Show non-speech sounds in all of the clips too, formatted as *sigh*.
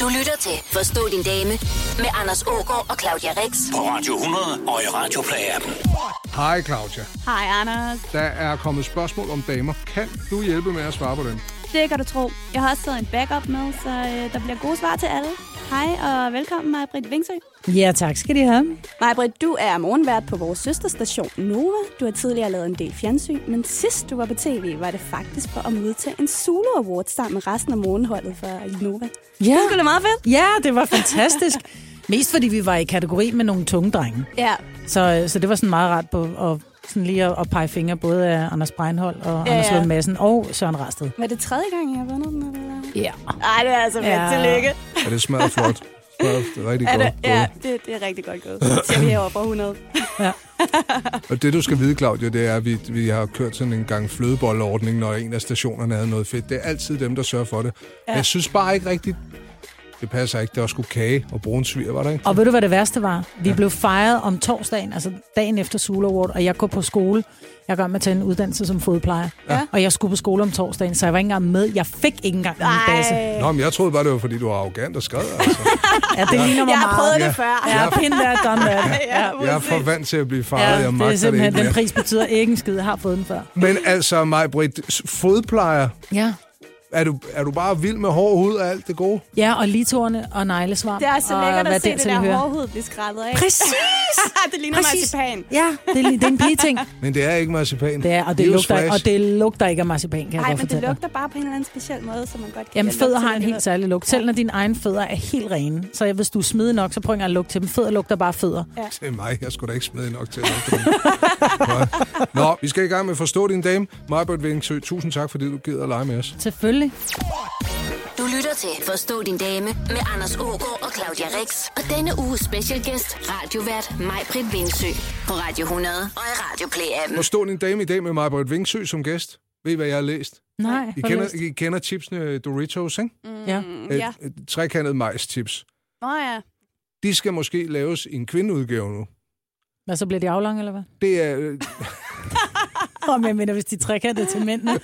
Du lytter til Forstå din dame med Anders Ågaard og Claudia Rex. På Radio 100 og i Radioplay-appen. Hej Claudia. Hej, Anders. Der er kommet spørgsmål om damer. Kan du hjælpe med at svare på dem? Det kan du tro. Jeg har også taget en backup med, så øh, der bliver gode svar til alle. Hej og velkommen, Maja-Britt Vingsø. Ja, tak skal de have. Maja-Britt, du er morgenvært på vores søsterstation Nova. Du har tidligere lavet en del fjernsyn, men sidst du var på tv, var det faktisk for at modtage en Zulu Award sammen med resten af morgenholdet for Nova. Ja. Det skulle meget fedt. Ja, det var fantastisk. *laughs* Mest fordi vi var i kategori med nogle tunge drenge. Ja, Så, så det var sådan meget rart på at, sådan lige at, at pege fingre både af Anders Breinholt og Ja, ja, Anders ja. Lund Madsen og Søren Rasted. var det tredje gang, jeg har vundet den? Eller? Ja. Ej, det er altså fedt. Ja. Tillykke. Er det smadret flot? Det er rigtig Er godt. det, ja, det, det er rigtig godt gået. Så vi herovre på 100. Og det du skal vide, Claudia, det er, at vi, vi har kørt sådan en gang flødebolleordning, når en af stationerne havde noget fedt. Det er altid dem, der sørger for det. Ja. Jeg synes bare ikke rigtigt, det passer ikke. Der var sgu kage og brunsviger, var der ikke? Og ved du, hvad det værste var? Vi ja. blev fejret om torsdagen, altså dagen efter Zulu Award, og jeg går på skole. Jeg går med tage en uddannelse som fodplejer. Ja. Og jeg skulle på skole om torsdagen, så jeg var ikke engang med. Jeg fik ikke engang min basse. Ej. Nå, men jeg troede bare, det var, fordi du var arrogant og skrev. Altså. *laughs* Ja, det ligner mig Jeg har prøvet meget. det før. Ja, pinde der, done that. Ja, Jeg er for vant til at blive fejret. Ja, jeg det er magter det, simpelthen, ikke den pris betyder ikke en skid. Jeg har fået den før. Men altså, mig, Britt, fodplejer, Ja. Er du, er du bare vild med hård hud og alt det gode? Ja, og ligetårene og neglesvamp. Det er så og lækkert at se det dertil der hører. hårhud blive skrællet af. Præcis! *laughs* det ligner Præcis. marcipan. Ja, det, er- det er en pigeting. *laughs* Men det er ikke marcipan. Det er, og det, lugter, Newsflash. og det lugter ikke af marcipan, kan jeg Nej, godt men det dig. lugter bare på en eller anden speciel måde, så man godt kan Jamen, lugte fødder til har en det. helt særlig lugt. Selv når dine egne fødder er helt rene. Så hvis du er smidig nok, så prøv ikke engang at lugte til dem. Fødder lugter bare fødder. Det er mig. Jeg skulle da ikke smide nok til at *laughs* Godt. Nå, vi skal i gang med at forstå din dame. Marbert Vingsø, tusind tak, fordi du gider at lege med os. Selvfølgelig. Du lytter til Forstå din dame med Anders Ågaard og Claudia Rex. Og denne uges specialgæst, radiovært Maj-Britt Vingsø. På Radio 100 og i Radioplay-appen. Forstå din dame i dag med Marbert Vingsø som gæst. Ved I, hvad jeg har læst? Nej, I kender. I kender chipsene Doritos, ikke? Ja. Mm, Et, ja. et trekantet majs-chips. Nå ja. De skal måske laves i en kvindeudgave nu. Hvad så bliver de aflange, eller hvad? Det er øh, *laughs* Åh, men jeg mener, hvis de trækker det til mændene. *laughs*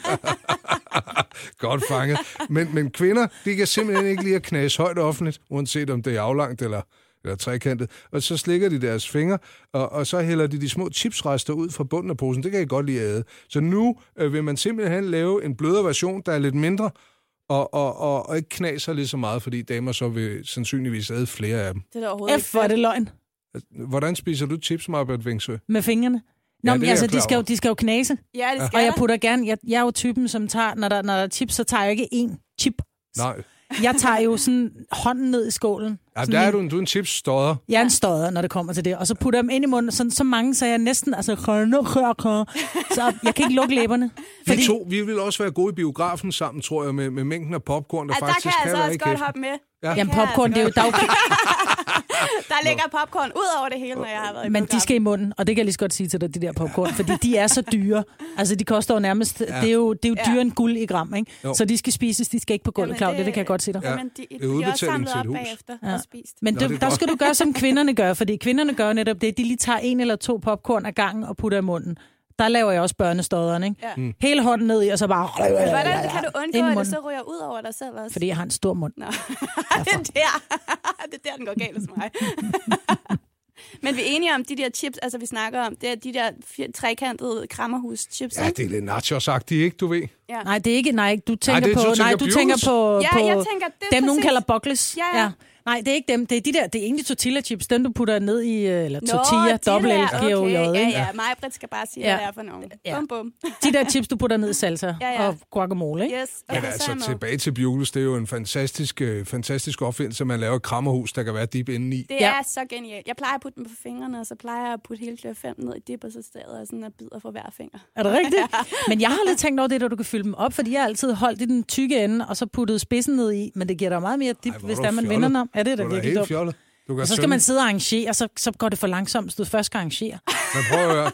*laughs* godt fanget. Men, men kvinder, de kan simpelthen ikke lide at knase højt offentligt, uanset om det er aflangt eller, eller trekantet. Og så slikker de deres fingre, og, og så hælder de de små chipsrester ud fra bunden af posen. Det kan jeg godt lide at æde. Så nu øh, vil man simpelthen lave en blødere version, der er lidt mindre, og, og, og, og ikke knaser lige så meget, fordi damer så vil sandsynligvis æde flere af dem. Det er da overhovedet F, hvor er det løgn. Hvordan spiser du chips, Marbert Vingsø? Med fingrene. Ja, Nå, det men er altså, de skal, jo, de skal jo knase. Ja, det skal Og jeg der. putter gerne... Jeg, jeg er jo typen, som tager... Når der, når der er chips, så tager jeg ikke én chip. Nej. Jeg tager jo sådan hånden ned i skålen. Ja, der er en- du en, du er en chips-stodder. Jeg er en stodder, når det kommer til det. Og så putter jeg dem ind i munden, sådan, så mange, så jeg næsten... Altså, så jeg kan ikke lukke læberne. Vi to, vi vil også være gode i biografen sammen, tror jeg, med, med mængden af popcorn, der der faktisk kan jeg altså være også godt hoppe med. Ja. Jamen, popcorn, det er jo... altså *laughs* Der er ligger popcorn ud over det hele, når jeg har været i men de skal i munden, og det kan jeg lige så godt sige til dig, de der popcorn, fordi de er så dyre. Altså, de koster jo nærmest... Ja. Det er jo, det er jo Ja. dyrere end guld i gram, ikke? Jo. Så de skal spises, de skal ikke på gulvet, Claudia, det- det kan jeg godt sige dig. Ja. Jamen, de, er de er også samlet op bagefter Ja. og spist. Men Nå, du, er der skal du gøre, som kvinderne gør, fordi kvinderne gør netop det. De lige tager en eller to popcorn ad gangen og putter i munden. Der laver jeg også børnestodderen, ikke? Ja. Mm. Hele hånden ned i, og så bare... Hvordan kan du undgå, at det så ryger ud over dig selv også? Fordi jeg har en stor mund. Nå. *laughs* det er der. *laughs* det er der, den går galt hos mig. *laughs* Men vi er enige om de der chips, altså vi snakker om, det er de der trekantede krammerhus-chips, Ja, ikke? det er lidt nachos-agtigt, ikke, du ved? Ja. Nej, det er ikke... Nej, du tænker det er- på... du tænker nej, du tænker på... Ja, på jeg tænker, det dem, nogen præcis- kalder buckles. Ja, ja. Nej, det er ikke dem. Det er de der... Det er egentlig tortilla-chips. Dem, du putter ned i... øh, Eller Nå, tortilla, dobbelt L, G, O, J. Ja, ja, mig og Britt skal bare sige, Ja. hvad det er for nogen. Ja. Bum, bum. De der chips, du putter ned i salsa Ja, ja. og guacamole, ikke? Yes. Men okay, så er altså, tilbage til Bugles, det er jo en fantastisk, øh, fantastisk opfindelse, man laver et krammerhus, der kan være dip inde i. Det Ja. er så genialt. Jeg plejer at putte dem på fingrene, og så plejer jeg at putte hele klør 5 ned i dip, og så stadig og sådan og bider for hver finger. Er det rigtigt? *laughs* Men jeg har lidt tænkt over det, at du kan fylde dem op, fordi jeg har altid holdt i den tykke ende, og så puttet spidsen ned i. Men det giver dig meget mere dip, Ej, hvis er der man vender den om. Ja, det er da da virkelig dumt. fjollet. Du kan Og så skal tømme- man sidde og arrangere, og så, så går det for langsomt, hvis du først skal arrangere. Men prøv at høre.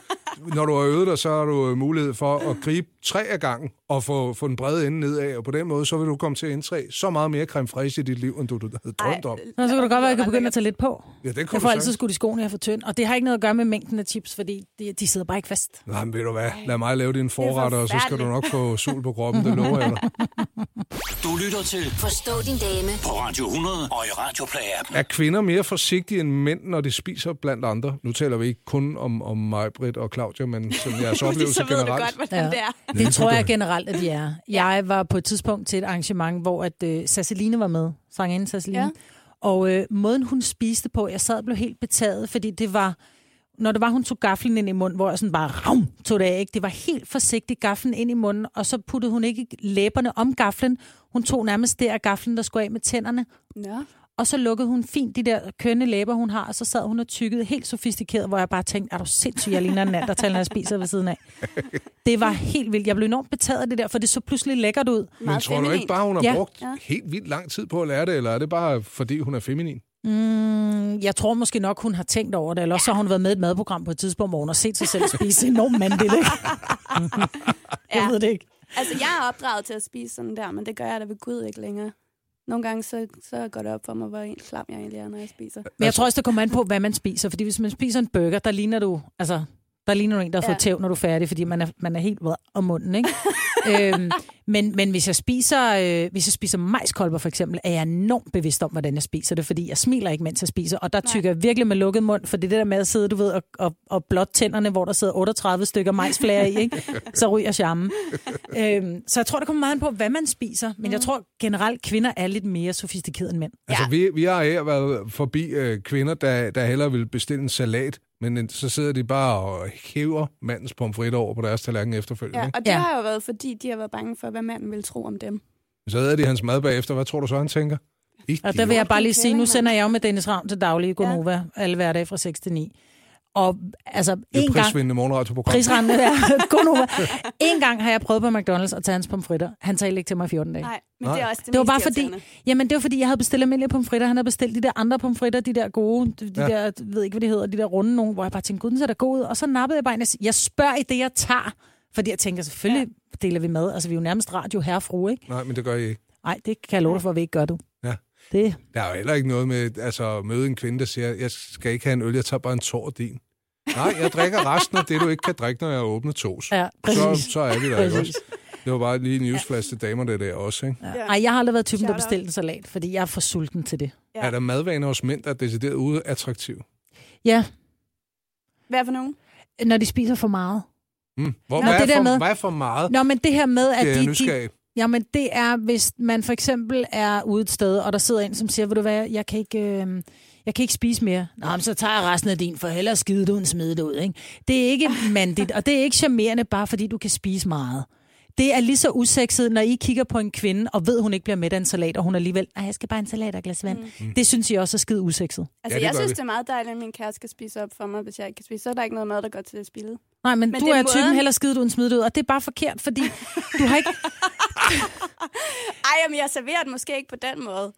Når du har øvet dig, så har du øh, mulighed for at gribe tre af gangen og få, få den brede ende nedad, og på den måde, så vil du komme til at indtræde så meget mere creme fraiche i dit liv, end du, du havde drømt om. Nå, så kan det godt være, at jeg kan begynde at tage lidt på. Ja, det kunne Jeg du får altid skudt i skoene, jeg er for tynd. Og det har ikke noget at gøre med mængden af chips, fordi de, de sidder bare ikke fast. Nej, men ved du hvad? Lad mig lave dine forretter, og så skal du nok få sol på kroppen, det lover jeg dig. Du lytter til Forstå din dame. på Radio 100 og i Radioplay-appen. Er kvinder mere forsigtige end mænd, når de spiser blandt andre? Nu taler vi ikke kun om, om mig, Britt og Claudia, men sådan jeres *laughs* oplevelse så ved du generelt. godt, hvordan Ja. det er. Det tror jeg generelt, at de er. Jeg var på et tidspunkt til et arrangement, hvor at uh, Sasseline var med, sangerinde Sasseline. Ja. Ja. Og uh, måden, hun spiste på, jeg sad og blev helt betaget, fordi det var, når det var, hun tog gaflen ind i munden, hvor jeg sådan bare ram, tog det af, ikke? Det var helt forsigtigt gaflen ind i munden, og så puttede hun ikke læberne om gaflen. Hun tog nærmest der af gaflen, der skulle af med tænderne. Nå. Og så lukkede hun fint de der kønne læber, hun har, og så sad hun og tykkede helt sofistikeret, hvor jeg bare tænkte, er du sindssyg, jeg ligner en nat, når jeg spiser ved siden af. *laughs* Det var helt vildt. Jeg blev enormt betaget af det der, for det så pludselig lækkert ud. Men Meget tror du ikke bare, hun har Ja. brugt Ja. helt vildt lang tid på at lære det, eller er det bare, fordi hun er feminin? Mm, jeg tror måske nok, hun har tænkt over det, eller også så har hun været med i et madprogram på et tidspunkt, hvor hun har set sig selv spise enormt mandligt. Ikke? *laughs* Jeg ved det ikke. Altså, jeg er opdraget til at spise sådan der, men det gør jeg da ved Gud ikke længere. Nogle gange så, så går det op for mig, hvor en klam jeg egentlig er, når jeg spiser. Men jeg tror også, det kommer an på, hvad man spiser. Fordi hvis man spiser en burger, der ligner du, altså, der ligner du en, der har Ja. fået tæv, når du er færdig, fordi man er, man er helt vred om munden, ikke? *laughs* øhm, men, men hvis jeg spiser, øh, hvis jeg spiser majskolber for eksempel, er jeg enormt bevidst om, hvordan jeg spiser det, fordi jeg smiler ikke, mens jeg spiser, og der tykker jeg virkelig med lukket mund, for det der med at sidde, du ved, og, og, og blot tænderne, hvor der sidder 38 stykker majsflager i, ikke? *laughs* så ryger charmen. øhm, så jeg tror, det kommer meget an på, hvad man spiser, men jeg tror generelt, kvinder er lidt mere sofistikerede end mænd. Altså, vi, vi har her været forbi øh, kvinder, der, der hellere vil bestille en salat, men en- så sidder de bare og hæver mandens pomfritter over på deres tallerken efterfølgende. Ja, og det Ja. har jo været, fordi de har været bange for, hvad manden vil tro om dem. Så æder de hans mad bagefter. Hvad tror du så, han tænker? Og der vil jeg bare lige sige, nu sender jeg jo med Dennis Ravn til daglig i Gonova, ja. alle hverdage fra 6 til 9. Og altså, Det en gang... prisvindende morgenradioprogram. Prisrende der. *laughs* Gonova. En gang har jeg prøvet på McDonald's at tage hans pomfritter. Han talte ikke til mig i 14 dage. Nej, men Nej. det er også det, Det var bare fordi, jamen det var fordi, jeg havde bestilt almindelige pomfritter. Han havde bestilt de der andre pomfritter, de der gode, de Ja. ja. der, jeg ved ikke, hvad de hedder, de der runde nogle, hvor jeg bare tænkte, gud, den ser da god ud. Og så nappede jeg bare en, jeg, jeg spørger i det, jeg tager. Fordi jeg tænker, selvfølgelig ja. deler vi med. Altså, vi er jo nærmest radio herrefru, ikke? Nej, men det gør I ikke. Nej, det kan jeg love dig for, at vi ikke gør, du. Ja. Det, Der er jo heller ikke noget med altså, at møde en kvinde, der siger, jeg skal ikke have en øl, jeg tager bare en tår af din. Nej, jeg drikker resten af det, du ikke kan drikke, når jeg har åbnet tos. ja, så, præcis. så er vi der ikke Præcis. også. Det var bare lige en newsflash til damer, det der også. Ikke? Ja. Ej, jeg har aldrig været typen, der bestilte en salat, fordi jeg er for sulten til det. Ja. Er der madvaner hos mænd, der er decideret ude attraktiv? Ja, Hvad for nogen? når de spiser for meget. Mm. Hvor, Nå, hvad, det er der for, med- hvad er for meget? Nå, men det her med, at Det er de, de. Jamen, det er, hvis man for eksempel er ude et sted, og der sidder en, som siger, ved du hvad, jeg kan ikke, øh, jeg kan ikke spise mere. Nå, men så tager jeg resten af din, for hellere skide det ud, end smide det ud. Ikke? Det er ikke *laughs* mandigt, og det er ikke charmerende, bare fordi du kan spise meget. Det er lige så usekset, når I kigger på en kvinde, og ved, hun ikke bliver med af en salat, og hun alligevel, nej, jeg skal bare en salat og et glas vand. Mm. Det synes jeg også er skide usekset. Altså, Ja, det jeg synes, vi. det er meget dejligt, at min kæreste skal spise op for mig, hvis jeg ikke kan spise. Så er der ikke noget mad, der går til det spilde. Nej, men, men du det er typen måden- heller skide ud, end smide det ud, og det er bare forkert, fordi du har ikke... *laughs* *laughs* Ej, jamen, jeg serverer den måske ikke på den måde.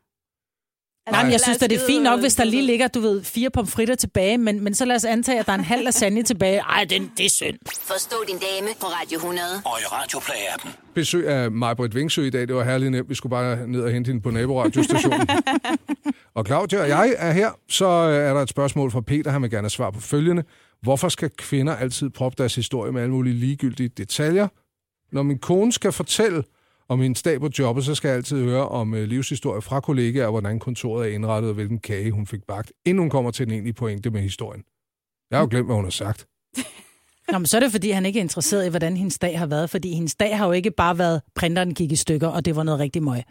Altså, Nej, men jeg synes at det er fint nok, hvis der lige ligger, du ved, fire pomfritter tilbage, men, men så lad os antage, at der er en halv lasagne *laughs* tilbage. Ej, den, det er synd. Forstå din dame på Radio 100. Og i Radioplay-appen. Besøg af Majbrit Vingsø i dag. Det var herligt nemt. Vi skulle bare ned og hente hende på naboradiostationen. *laughs* og Claudia og jeg er her. Så øh, er der et spørgsmål fra Peter. Han vil gerne have svar på følgende. Hvorfor skal kvinder altid proppe deres historie med alle mulige ligegyldige detaljer? Når min kone skal fortælle om min dag på jobbet, så skal jeg altid høre om øh, livshistorie fra kollegaer, hvordan kontoret er indrettet, og hvilken kage hun fik bagt, inden hun kommer til den egentlige pointe med historien. Jeg har jo glemt, hvad hun har sagt. *laughs* Nå, men så er det, fordi han ikke er interesseret i, hvordan hendes dag har været. Fordi hendes dag har jo ikke bare været, printeren gik i stykker, og det var noget rigtig møg.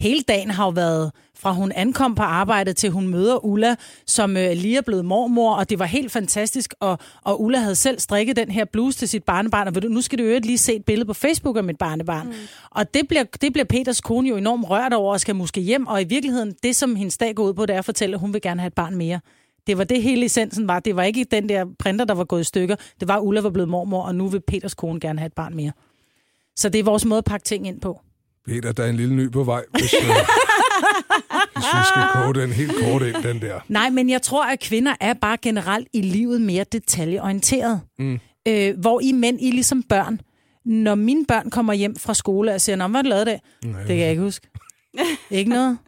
Hele dagen har jo været, fra hun ankom på arbejdet, til hun møder Ulla, som øh, lige er blevet mormor, og det var helt fantastisk. Og, og Ulla havde selv strikket den her bluse til sit barnebarn, og ved du, nu skal du jo lige se et billede på Facebook af mit barnebarn. Mm. Og det bliver, det bliver Peters kone jo enormt rørt over, og skal måske hjem. Og i virkeligheden, det som hendes dag går ud på, det er at fortælle, at hun vil gerne have et barn mere. Det var det hele essensen var. Det var ikke den der printer, der var gået i stykker. Det var, at Ulla var blevet mormor, og nu vil Peters kone gerne have et barn mere. Så det er vores måde at pakke ting ind på. Peter, der er en lille ny på vej, hvis, øh, *laughs* hvis vi skal få den helt kort ind, den der. Nej, men jeg tror, at kvinder er bare generelt i livet mere detaljeorienteret. Mm. Øh, hvor I mænd, I er ligesom børn. Når mine børn kommer hjem fra skole og siger, Nå, hvad har du lavet dag? Nej, Det kan jeg ikke huske. ikke noget?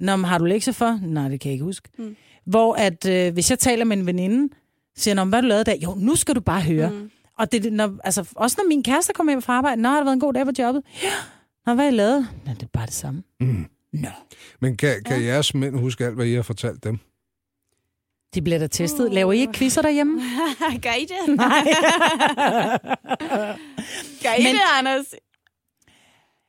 Nå, men har du lektier for? Nej, det kan jeg ikke huske. Mm. Hvor at, øh, hvis jeg taler med en veninde, siger, Nå, hvad har du lavet dag? Jo, nu skal du bare høre. Mm. Og det, når, altså, også når min kæreste kommer hjem fra arbejde, Nå, har det været en god dag på jobbet? Ja. Nå, hvad har I lavet? Nå, det er bare det samme. Mm. Nå. Men kan, kan ja. jeres mænd huske alt, hvad I har fortalt dem? De bliver da testet. Laver I ikke quizzer derhjemme? *laughs* Gør I det? Nej. *laughs* Gør I Men- det, Anders?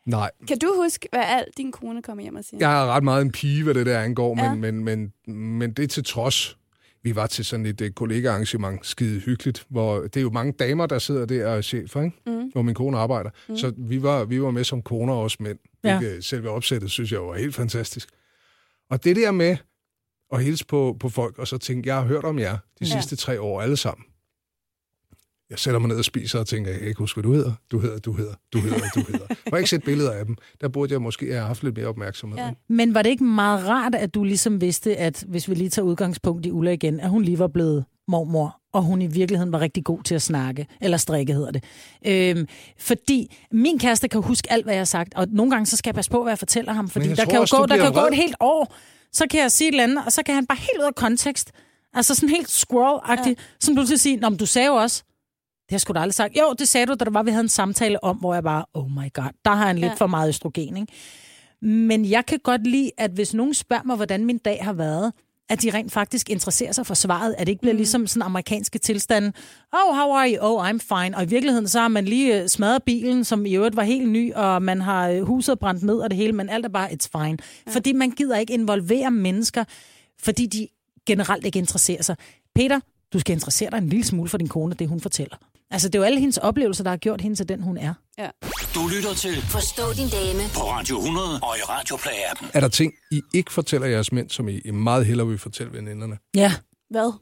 Nej. Kan du huske, hvad alt din kone kommer hjem og siger? Jeg er ret meget en pige, hvad det der angår, Ja. men, men, men, men det er til trods. Vi var til sådan et uh, kollegaarrangement, skide hyggeligt, hvor det er jo mange damer, der sidder der og er chefer, ikke? Mm. hvor min kone arbejder. Mm. Så vi var, vi var med som koner og også mænd. Ja. Ja. Selve opsættet synes jeg var helt fantastisk. Og det der med at hilse på, på folk, og så tænke, jeg har hørt om jer de Ja. sidste tre år alle sammen. Jeg sætter mig ned og spiser og tænker, jeg kan ikke huske, hvad du hedder. Du hedder, du hedder, du hedder, du hedder. *laughs* Jeg har ikke set billeder af dem. Der burde jeg måske have haft lidt mere opmærksomhed. Ja. Men var det ikke meget rart, at du ligesom vidste, at hvis vi lige tager udgangspunkt i Ulla igen, at hun lige var blevet mormor, og hun i virkeligheden var rigtig god til at snakke, eller strikke hedder det. Øhm, fordi min kæreste kan huske alt, hvad jeg har sagt, og nogle gange så skal jeg passe på, hvad jeg fortæller ham, fordi der tror kan jo gå, der kan gå et helt år, så kan jeg sige et eller andet, og så kan han bare helt ud af kontekst, altså sådan helt squirrel-agtigt, ja. som du til at sige, Nå, men du sagde jo også, det har jeg sgu da aldrig sagt. Jo, det sagde du, da der var, vi havde en samtale om, hvor jeg bare, oh my god, der har han lidt Ja. for meget østrogen, ikke? Men jeg kan godt lide, at hvis nogen spørger mig, hvordan min dag har været, at de rent faktisk interesserer sig for svaret, at det ikke bliver mm. ligesom sådan amerikanske tilstande. Oh, how are you? Oh, I'm fine. Og i virkeligheden så har man lige øh, smadret bilen, som i øvrigt var helt ny, og man har øh, huset brændt ned og det hele, men alt er bare, it's fine. Ja. Fordi man gider ikke involvere mennesker, fordi de generelt ikke interesserer sig. Peter, du skal interessere dig en lille smule for din kone, det hun fortæller. Altså, det er jo alle hendes oplevelser, der har gjort hende til den, hun er. Du lytter til Forstå din dame på Radio 100 og i Radioplay-appen. Er der ting, I ikke fortæller jeres mænd, som I meget hellere vil fortælle veninderne? Ja. Hvad?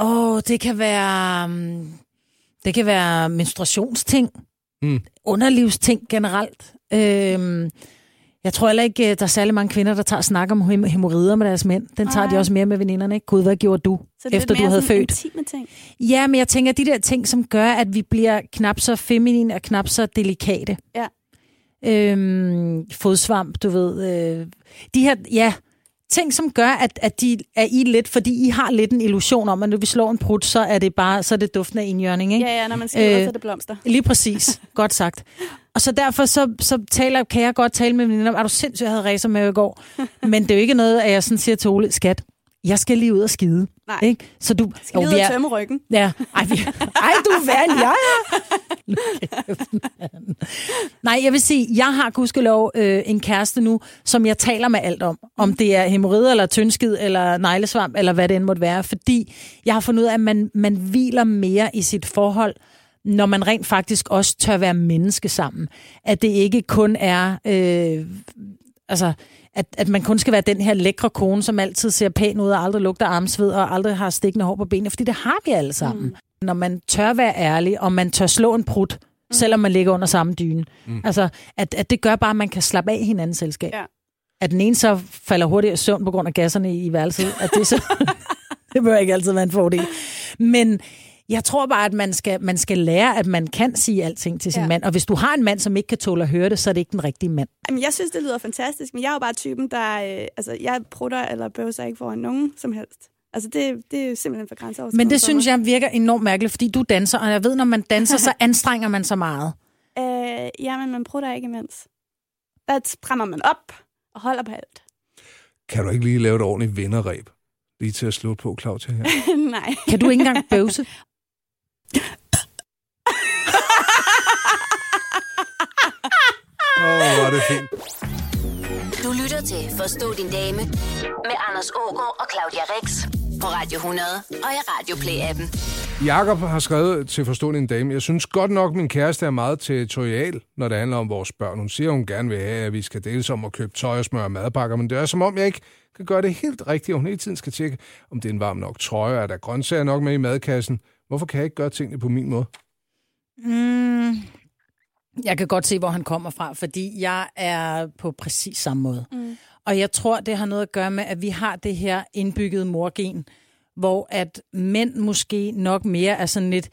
Åh, oh, det kan være... um, Det kan være menstruationsting. Mm. Underlivsting generelt. Øhm, jeg tror heller ikke, øh, der er særlig mange kvinder, der tager snak om hemorrider med deres mænd. Den tager Nej. de også mere med veninderne. Ikke? Gud, hvad gjorde du, Så det er efter lidt du mere havde sådan født? Intime ting. Ja, men jeg tænker, de der ting, som gør, at vi bliver knap så feminine og knap så delikate. Ja. Øhm, fodsvamp, du ved. Øh, de her, ja, ting, som gør, at, at de er i lidt, fordi I har lidt en illusion om, at når vi slår en prut, så er det bare så er det duften af indjørning, ikke? Ja, ja, når man skriver, Øh, så er det blomster. Lige præcis. *laughs* Godt sagt. Og så derfor så, så taler, kan jeg godt tale med veninder om, er du sindssygt, jeg havde racer med i går. *laughs* Men det er jo ikke noget, at jeg sådan siger til Ole, skat, jeg skal lige ud og skide. Nej. Ikke? Så du, Skal lige ud og tømme ryggen. Ja. Ej, vi, ej du er værre end jeg er. *laughs* Nej, jeg vil sige, jeg har gudskelov øh, en kæreste nu, som jeg taler med alt om. Om det er hemorrider, eller tyndskid, eller neglesvamp, eller hvad det end måtte være. Fordi jeg har fundet ud af, at man, man hviler mere i sit forhold, når man rent faktisk også tør være menneske sammen. At det ikke kun er... Øh, altså, at, at man kun skal være den her lækre kone, som altid ser pæn ud og aldrig lugter armsved og aldrig har stikkende hår på benene, fordi det har vi alle sammen. Mm. Når man tør være ærlig, og man tør slå en prut, mm. selvom man ligger under samme dyne. Mm. Altså, at, at det gør bare, at man kan slappe af i hinandens selskab. Ja. At den ene så falder hurtigt i søvn på grund af gasserne i værelset, at det så... *laughs* *laughs* det bør ikke altid være en fordel. Men jeg tror bare, at man skal, man skal lære, at man kan sige alting til sin Ja. mand. Og hvis du har en mand, som ikke kan tåle at høre det, så er det ikke den rigtige mand. Jamen, jeg synes, det lyder fantastisk, men jeg er jo bare typen, der... Øh, altså, jeg prutter eller bøvser ikke foran nogen som helst. Altså, det, det er simpelthen for grænseoverskridende Men det synes jeg virker enormt mærkeligt, fordi du danser, og jeg ved, når man danser, så *laughs* anstrenger man sig meget. Øh, ja, men man prutter ikke imens. Der strammer man op og holder på alt. Kan du ikke lige lave et ordentligt vinderræb? Lige til at slå på, Claudia her. *laughs* Nej. Kan du ikke engang bøvse? *laughs* Åh, oh, hvor er det fint. Du lytter til Forstå din dame med Anders Ågaard og Claudia Rex på Radio 100 og i Radioplay-appen. Jakob har skrevet til forstående en dame, jeg synes godt nok, min kæreste er meget territorial, når det handler om vores børn. Hun siger, hun gerne vil have, at vi skal deles om at købe tøj og smør og madpakker, men det er som om, jeg ikke kan gøre det helt rigtigt, og hun hele tiden skal tjekke, om det er en varm nok trøje, er der grøntsager nok med i madkassen. Hvorfor kan jeg ikke gøre tingene på min måde? Mm, jeg kan godt se, hvor han kommer fra, fordi jeg er på præcis samme måde. Mm. Og jeg tror, det har noget at gøre med, at vi har det her indbyggede morgen, hvor at mænd måske nok mere er sådan lidt,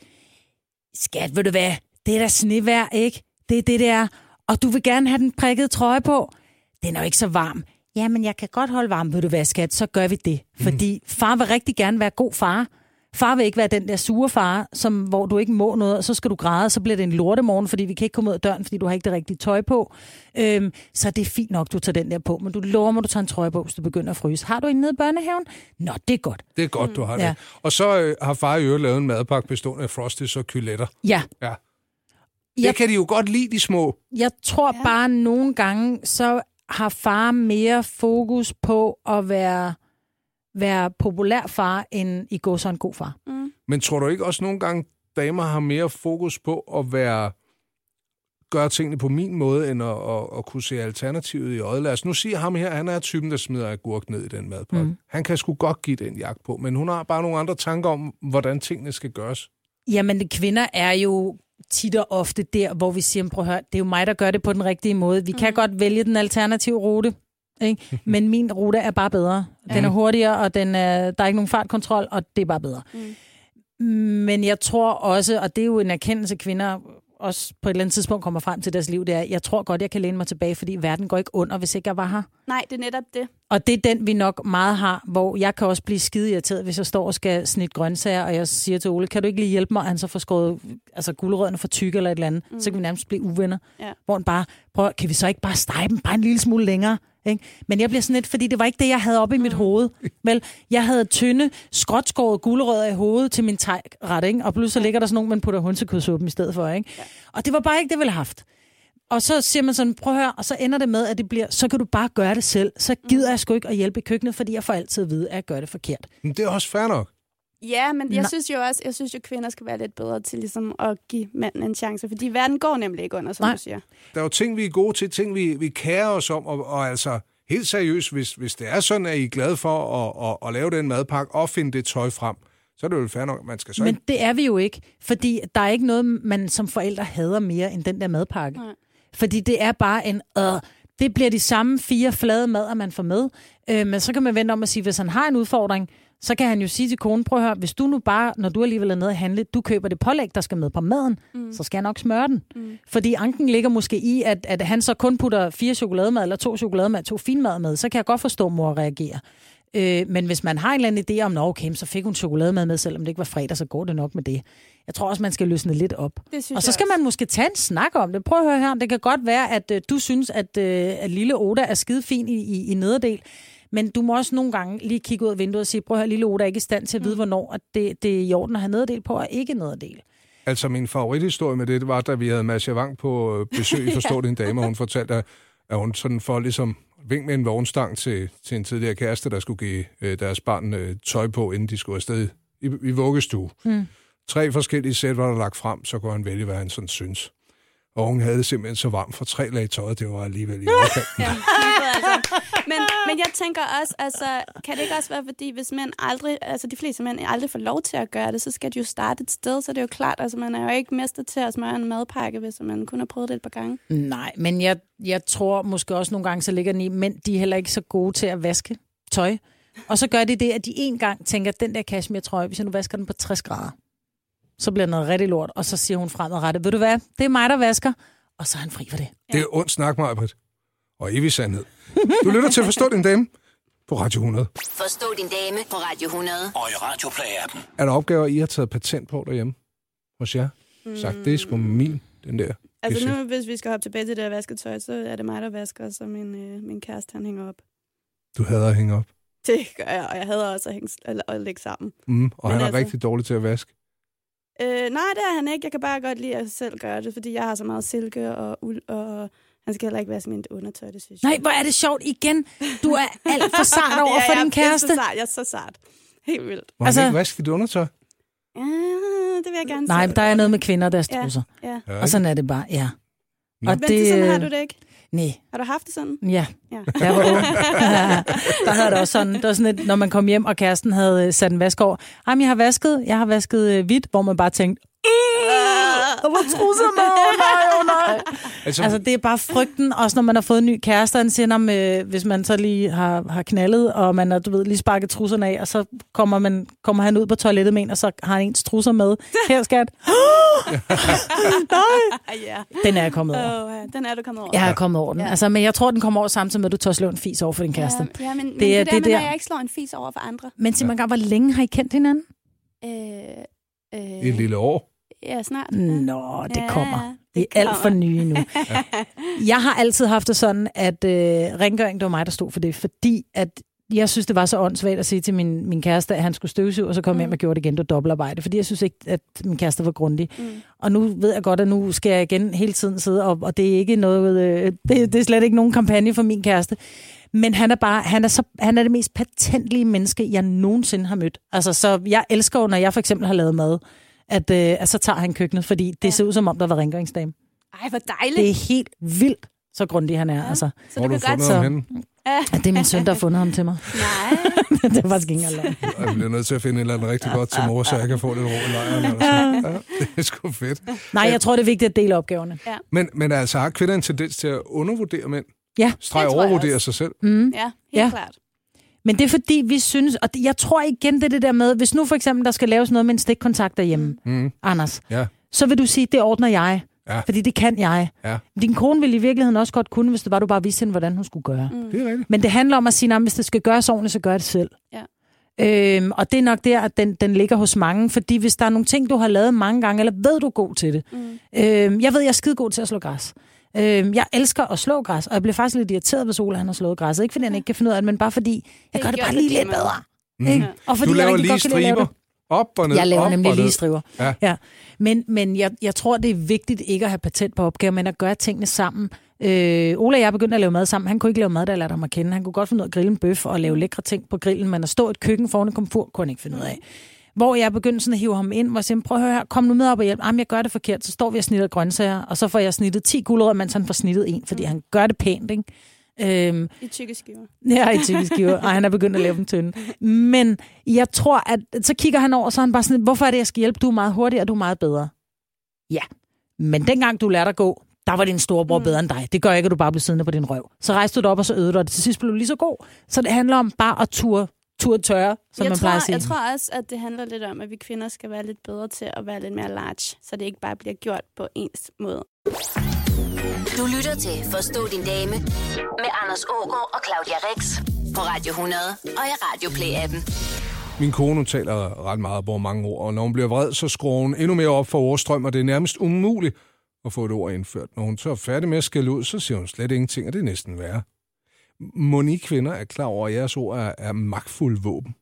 skat, ved du hvad, det er da snevejr, ikke? Det er det, det er. Og du vil gerne have den prikkede trøje på. Den er jo ikke så varm. Jamen, jeg kan godt holde varm, ved du hvad, skat, så gør vi det. Fordi far vil rigtig gerne være god far. Far vil ikke være den der sure far, som, hvor du ikke må noget, og så skal du græde, og så bliver det en lortemorgen, fordi vi kan ikke komme ud af døren, fordi du har ikke det rigtige tøj på. Øhm, så det er fint nok, du tager den der på, men du lover mig, du tager en trøje på, hvis du begynder at fryse. Har du en nede i børnehaven? Nå, det er godt. Det er godt, du har det. Ja. Og så øh, har far i øvrigt lavet en madpakke bestående af frosties og kyletter. Ja, Ja. Det Jeg- kan de jo godt lide, de små. jeg tror ja. bare nogle gange, så har far mere fokus på at være, være populær far, end i går så en god far. Men tror du ikke også nogle gange, damer har mere fokus på at være gøre tingene på min måde, end at, at, at kunne se alternativet i øjet. Lad os nu sige ham her, han er typen, der smider agurk ned i den madpakke. Mm. Han kan sgu godt give den jagt på, men hun har bare nogle andre tanker om, hvordan tingene skal gøres. Jamen, kvinder er jo tit og ofte der, hvor vi siger, prøv at høre, det er jo mig, der gør det på den rigtige måde. Vi mm. kan godt vælge den alternative rute, ikke? men min rute er bare bedre. Den er hurtigere, og den er, der er ikke nogen fartkontrol, og det er bare bedre. Mm. Men jeg tror også, og det er jo en erkendelse, kvinder også på et eller andet tidspunkt kommer frem til deres liv, det er, jeg tror godt, jeg kan læne mig tilbage, fordi verden går ikke under, hvis ikke jeg var her. Nej, det er netop det. Og det er den, vi nok meget har, hvor jeg kan også blive skide irriteret, hvis jeg står og skal snitte grøntsager, og jeg siger til Ole, kan du ikke lige hjælpe mig? Og han så får skåret altså, guldrødderne for tykke eller et eller andet. Mm. Så kan vi nærmest blive uvenner. Ja. Hvor han bare, prøv, kan vi så ikke bare stege dem bare en lille smule længere? Ikke? Men jeg bliver sådan lidt, fordi det var ikke det, jeg havde oppe i mit hoved. Vel, jeg havde tynde, skråtskåret gulerødder i hovedet til min tegret, ikke? og pludselig ligger der sådan nogen, man putter hunsekødsuppen i stedet for. Ikke? Ja. Og det var bare ikke det, jeg ville have haft. Og så siger man sådan, prøv at høre, og så ender det med, at det bliver, så kan du bare gøre det selv. Så gider jeg sgu ikke at hjælpe i køkkenet, fordi jeg får altid at vide, at jeg gør det forkert. Men det er også fair nok. Ja, men jeg Nej. synes jo også, jeg synes jo, at kvinder skal være lidt bedre til ligesom at give manden en chance, fordi verden går nemlig ikke under, som Nej. du siger. Der er jo ting, vi er gode til, ting, vi, vi kærer os om, og, og altså helt seriøst, hvis, hvis det er sådan, at I er glade for at, at, at lave den madpakke og finde det tøj frem, så er det jo fair nok, man skal så Men ikke... det er vi jo ikke, fordi der er ikke noget, man som forældre hader mere end den der madpakke. Nej. Fordi det er bare en... Øh, det bliver de samme fire flade mader, man får med. Øh, men så kan man vente om at sige, hvis han har en udfordring, så kan han jo sige til konen, prøv at høre, hvis du nu bare, når du alligevel er nede at handle, du køber det pålæg, der skal med på maden, mm. så skal jeg nok smøre den. Mm. Fordi anken ligger måske i, at, at han så kun putter fire chokolademad, eller to chokolademad, to finmad med, så kan jeg godt forstå, at mor reagerer. Øh, men hvis man har en eller anden idé om, at okay, så fik hun chokolademad med, selvom det ikke var fredag, så går det nok med det. Jeg tror også, man skal løsne lidt op. Det synes Og så jeg skal også. man måske tage en snak om det. Prøv at høre her, det kan godt være, at øh, du synes, at, øh, at lille Oda er skide fin i, i, i nederdel. Men du må også nogle gange lige kigge ud af vinduet og sige, prøv at høre, lille Oda er ikke i stand til at vide, hvornår at det, det er i orden at have nederdel på, og ikke nederdel. Altså, min favorithistorie med det, det var, da vi havde Masha Wang på øh, besøg i *laughs* Forstå din dame, og hun fortalte, at at hun sådan for ligesom vink med en vognstang til, til en tidligere kæreste, der skulle give øh, deres barn øh, tøj på, inden de skulle afsted i, i vuggestue. Mm. Tre forskellige sæt var der lagt frem, så kunne han vælge, hvad han sådan synes. Og hun havde det simpelthen så varmt for tre lag tøj, det var alligevel i *laughs* overkanten. Ja, altså. men, men jeg tænker også, altså, kan det ikke også være, fordi hvis mænd aldrig, altså de fleste mænd aldrig får lov til at gøre det, så skal de jo starte et sted, så det er jo klart, altså man er jo ikke mester til at smøre en madpakke, hvis man kun har prøvet det et par gange. Nej, men jeg, jeg tror måske også nogle gange, så ligger den i, men de er heller ikke så gode til at vaske tøj. Og så gør de det, at de en gang tænker, den der cashmere trøje, hvis jeg nu vasker den på 60 grader, så bliver noget rigtig lort, og så siger hun fremadrettet, ved du hvad, det er mig, der vasker, og så er han fri for det. Det er ondt snak, Majbrit. Og evig sandhed. Du lytter til Forstå din dame på Radio 100. Forstå din dame på Radio 100. Og i Radioplay-appen. Er der opgaver, I har taget patent på derhjemme hos jer? Sagt, det er sgu min, den der. Altså nu, hvis vi skal hoppe tilbage til det der vasketøj, så er det mig, der vasker, så min, øh, min kæreste, han hænger op. Du hader at hænge op. Det gør jeg, og jeg hader også at, hænge, eller, at lægge sammen. Mm, og Men han er altså- rigtig dårlig til at vaske. Øh, nej, det er han ikke. Jeg kan bare godt lide at selv gøre det, fordi jeg har så meget silke og uld, og han skal heller ikke vaske mit undertøj, det synes jeg. Nej, hvor er det sjovt igen. Du er *laughs* alt for sart over for ja, din jeg er kæreste. så sart. Jeg er så sart. Helt vildt. Må Altså- han ikke vaske dit undertøj? Ja, det vil jeg gerne Nej, men der er noget med kvinder, der strusser. Ja. Ja, Og sådan er det bare, ja. Og Men det, sådan har du det ikke. Nej, Har du haft det sådan? ja. Ja. Der var ung. *laughs* der havde det også sådan, det var sådan et, når man kom hjem, og kæresten havde øh, sat en vask over. Jamen, jeg har vasket, jeg har vasket øh, hvidt, hvor man bare tænkte, Der var trusser med, oh nej, oh nej. Altså, Altså, det er bare frygten, også når man har fået en ny kæreste, han siger, om, øh, hvis man så lige har, har knaldet, og man har, du ved, lige sparket trusserne af, og så kommer, man, kommer han ud på toilettet med en, og så har han ens trusser med. Her, skat. *gasps* Ah, ja. Den er jeg kommet over. Oh, ja. Den er du kommet over. Jeg er kommet over den. Ja. Altså, men jeg tror, den kommer over samtidig med, at du tør slå en fis over for din kæreste. Ja, ja men, men Det det, er- det, det der, er med, der. når jeg ikke slår en fis over for andre. Men Simon Gang, hvor længe har I kendt hinanden? Øh, øh, et lille år. Ja, snart. Nå, det Ja, kommer. det er alt for nye nu. *laughs* Jeg har altid haft det sådan, at øh, rengøring, det var mig, der stod for det, fordi at jeg synes, det var så åndssvagt at sige til min, min kæreste, at han skulle støvsuge, og så kom mm. hjem og gjorde det igen, det dobbeltarbejde, fordi jeg synes ikke, at min kæreste var grundig. Mm. Og nu ved jeg godt, at nu skal jeg igen hele tiden sidde, og, og det er ikke noget, øh, det, det er slet ikke nogen kampagne for min kæreste. Men han er bare, han er, så, han er det mest patentlige menneske, jeg nogensinde har mødt. Altså, så jeg elsker når jeg for eksempel har lavet mad, at, øh, at så tager han køkkenet, fordi det ja. ser ud som om, der var rengøringsdame. Ej, hvor dejligt. Det er helt vildt, så grundig han er. Ja. Altså, så Hvor du har kan du godt... så- henne? det er min søn, der har fundet ham til mig. Nej. *laughs* det er faktisk ikke engang. Jeg bliver nødt til at finde et eller andet rigtig godt til mor, så jeg kan få lidt ro i lejren. sådan. Ja, det er sgu fedt. Nej, jeg tror, det er vigtigt at dele opgaverne. Men, men altså, har kvinder en tendens til at undervurdere mænd? Ja, Streg overvurdere sig selv? mm. Ja, helt Ja. ja. klart. Men det er fordi, vi synes, og jeg tror igen, det er det der med, hvis nu for eksempel, der skal laves noget med en stikkontakt derhjemme, Mm. Anders, Ja. så vil du sige, det ordner jeg. Ja. Fordi det kan jeg. Ja. Din kone ville i virkeligheden også godt kunne, hvis det var, du bare vidste hende, hvordan hun skulle gøre. Mm. Det er rigtigt. Men det handler om at sige, at hvis det skal gøres ordentligt, så gør det selv. Ja. Øhm, og det er nok der, at den, den ligger hos mange. Fordi hvis der er nogle ting, du har lavet mange gange, eller ved du er god til det. Mm. Øhm, jeg ved, jeg er skide god til at slå græs. Øhm, jeg elsker at slå græs, og jeg bliver faktisk lidt irriteret, hvis Ole han har slået græs. Ikke fordi han ikke kan finde ud af det, men bare fordi, jeg Det gør det bare lige lidt bedre. Mm. Ikke? Og fordi Du jeg laver rigtig lige godt kan lide at lave striber. det. Op og ned, Jeg laver op nemlig lige striver. Ja. Ja. Men, men jeg, jeg tror, det er vigtigt ikke at have patent på opgaver, men at gøre tingene sammen. Øh, Ola og jeg begyndte at lave mad sammen. Han kunne ikke lave mad, da jeg lærte ham at kende. Han kunne godt finde ud af at grille en bøf og lave lækre ting på grillen, men at stå i et køkken foran et komfur, kunne han ikke finde ud af. Hvor jeg begyndte sådan at hive ham ind, hvor jeg sagde, prøv at høre her, kom nu med op og hjælp. Jamen, jeg gør det forkert. Så står vi og snitter grøntsager, og så får jeg snittet 10 gulerødder, mens han får snittet en, fordi han gør det pænt, ikke? Øhm, I tykke skiver. *laughs* Ja, i typisk skiver. Ej, han er begyndt at lave dem tynde. Men jeg tror, at så kigger han over, så er han bare sådan, hvorfor er det, jeg skal hjælpe? Du er meget hurtigere, du er meget bedre. Ja, men dengang du lærte at gå, der var din storebror mm. bedre end dig. Det gør ikke, at du bare bliver siddende på din røv. Så rejste du dig op, og så øvede du, og til sidst blev du lige så god. Så det handler om bare at ture, ture tørre, som jeg, man tror, plejer at sige. jeg tror også, at det handler lidt om, at vi kvinder skal være lidt bedre til at være lidt mere large, så det ikke bare bliver gjort på ens måde. Du lytter til Forstå din dame med Anders Ågaard og Claudia Rex på Radio 100 og i Radio Play-appen. Min kone taler ret meget på mange ord, og når hun bliver vred, så skruer hun endnu mere op for ordstrøm, og det er nærmest umuligt at få et ord indført. Når hun så er færdig med at skælde ud, så siger hun slet ingenting, og det er næsten værre. Moni kvinder er klar over, at jeres ord er, er magtfulde våben.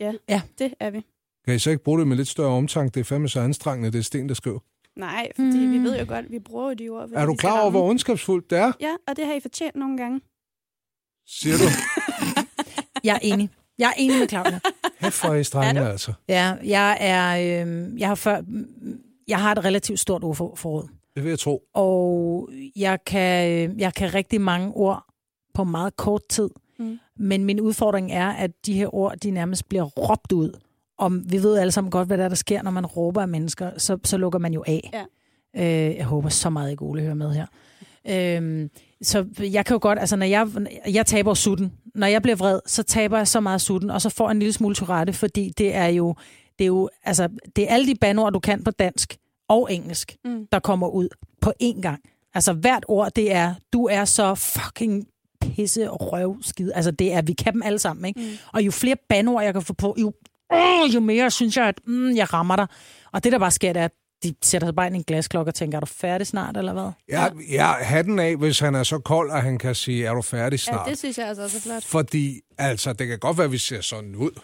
Ja, Ja. det er vi. Kan I så ikke bruge det med lidt større omtanke? Det er fandme så anstrengende, det er Sten, der skriver. Nej, fordi mm. vi ved jo godt, at vi bruger jo de ord. Er du klar over, hvor ondskabsfuldt det er? Ja, og det har I fortjent nogle gange. Siger du? *laughs* Jeg er enig. Jeg er enig med Claudia. Hæ for I strenge, altså. Ja, jeg er, øh, jeg har før, jeg har et relativt stort ordforråd. Det vil jeg tro. og jeg kan, øh, jeg kan rigtig mange ord på meget kort tid. Mm. Men min udfordring er, at de her ord, de nærmest bliver råbt ud. Om vi ved alle sammen godt, hvad der, er, der sker, når man råber af mennesker, så, så lukker man jo af. Ja. Øh, jeg håber så meget, at Ole hører med her. Øhm, så jeg kan jo godt, altså når jeg, jeg taber sutten, når jeg bliver vred, så taber jeg så meget sutten, og så får jeg en lille smule turette, fordi det er jo, det er jo, altså, det er alle de bandord, du kan på dansk og engelsk, Mm. der kommer ud på én gang. Altså hvert ord, det er, du er så fucking pisse røv skid. Altså det er, vi kan dem alle sammen, ikke? Mm. Og jo flere bandord, jeg kan få på, jo, øh, jo mere synes jeg, at mm, jeg rammer dig. Og det, der bare sker, det er, at de sætter sig bare ind i en glasklokke og tænker, er du færdig snart, eller hvad? Jeg, jeg hatten af, hvis han er så kold, at han kan sige, er du færdig Ja, snart? det synes jeg altså også er flot. Fordi, altså, det kan godt være, at vi ser sådan ud.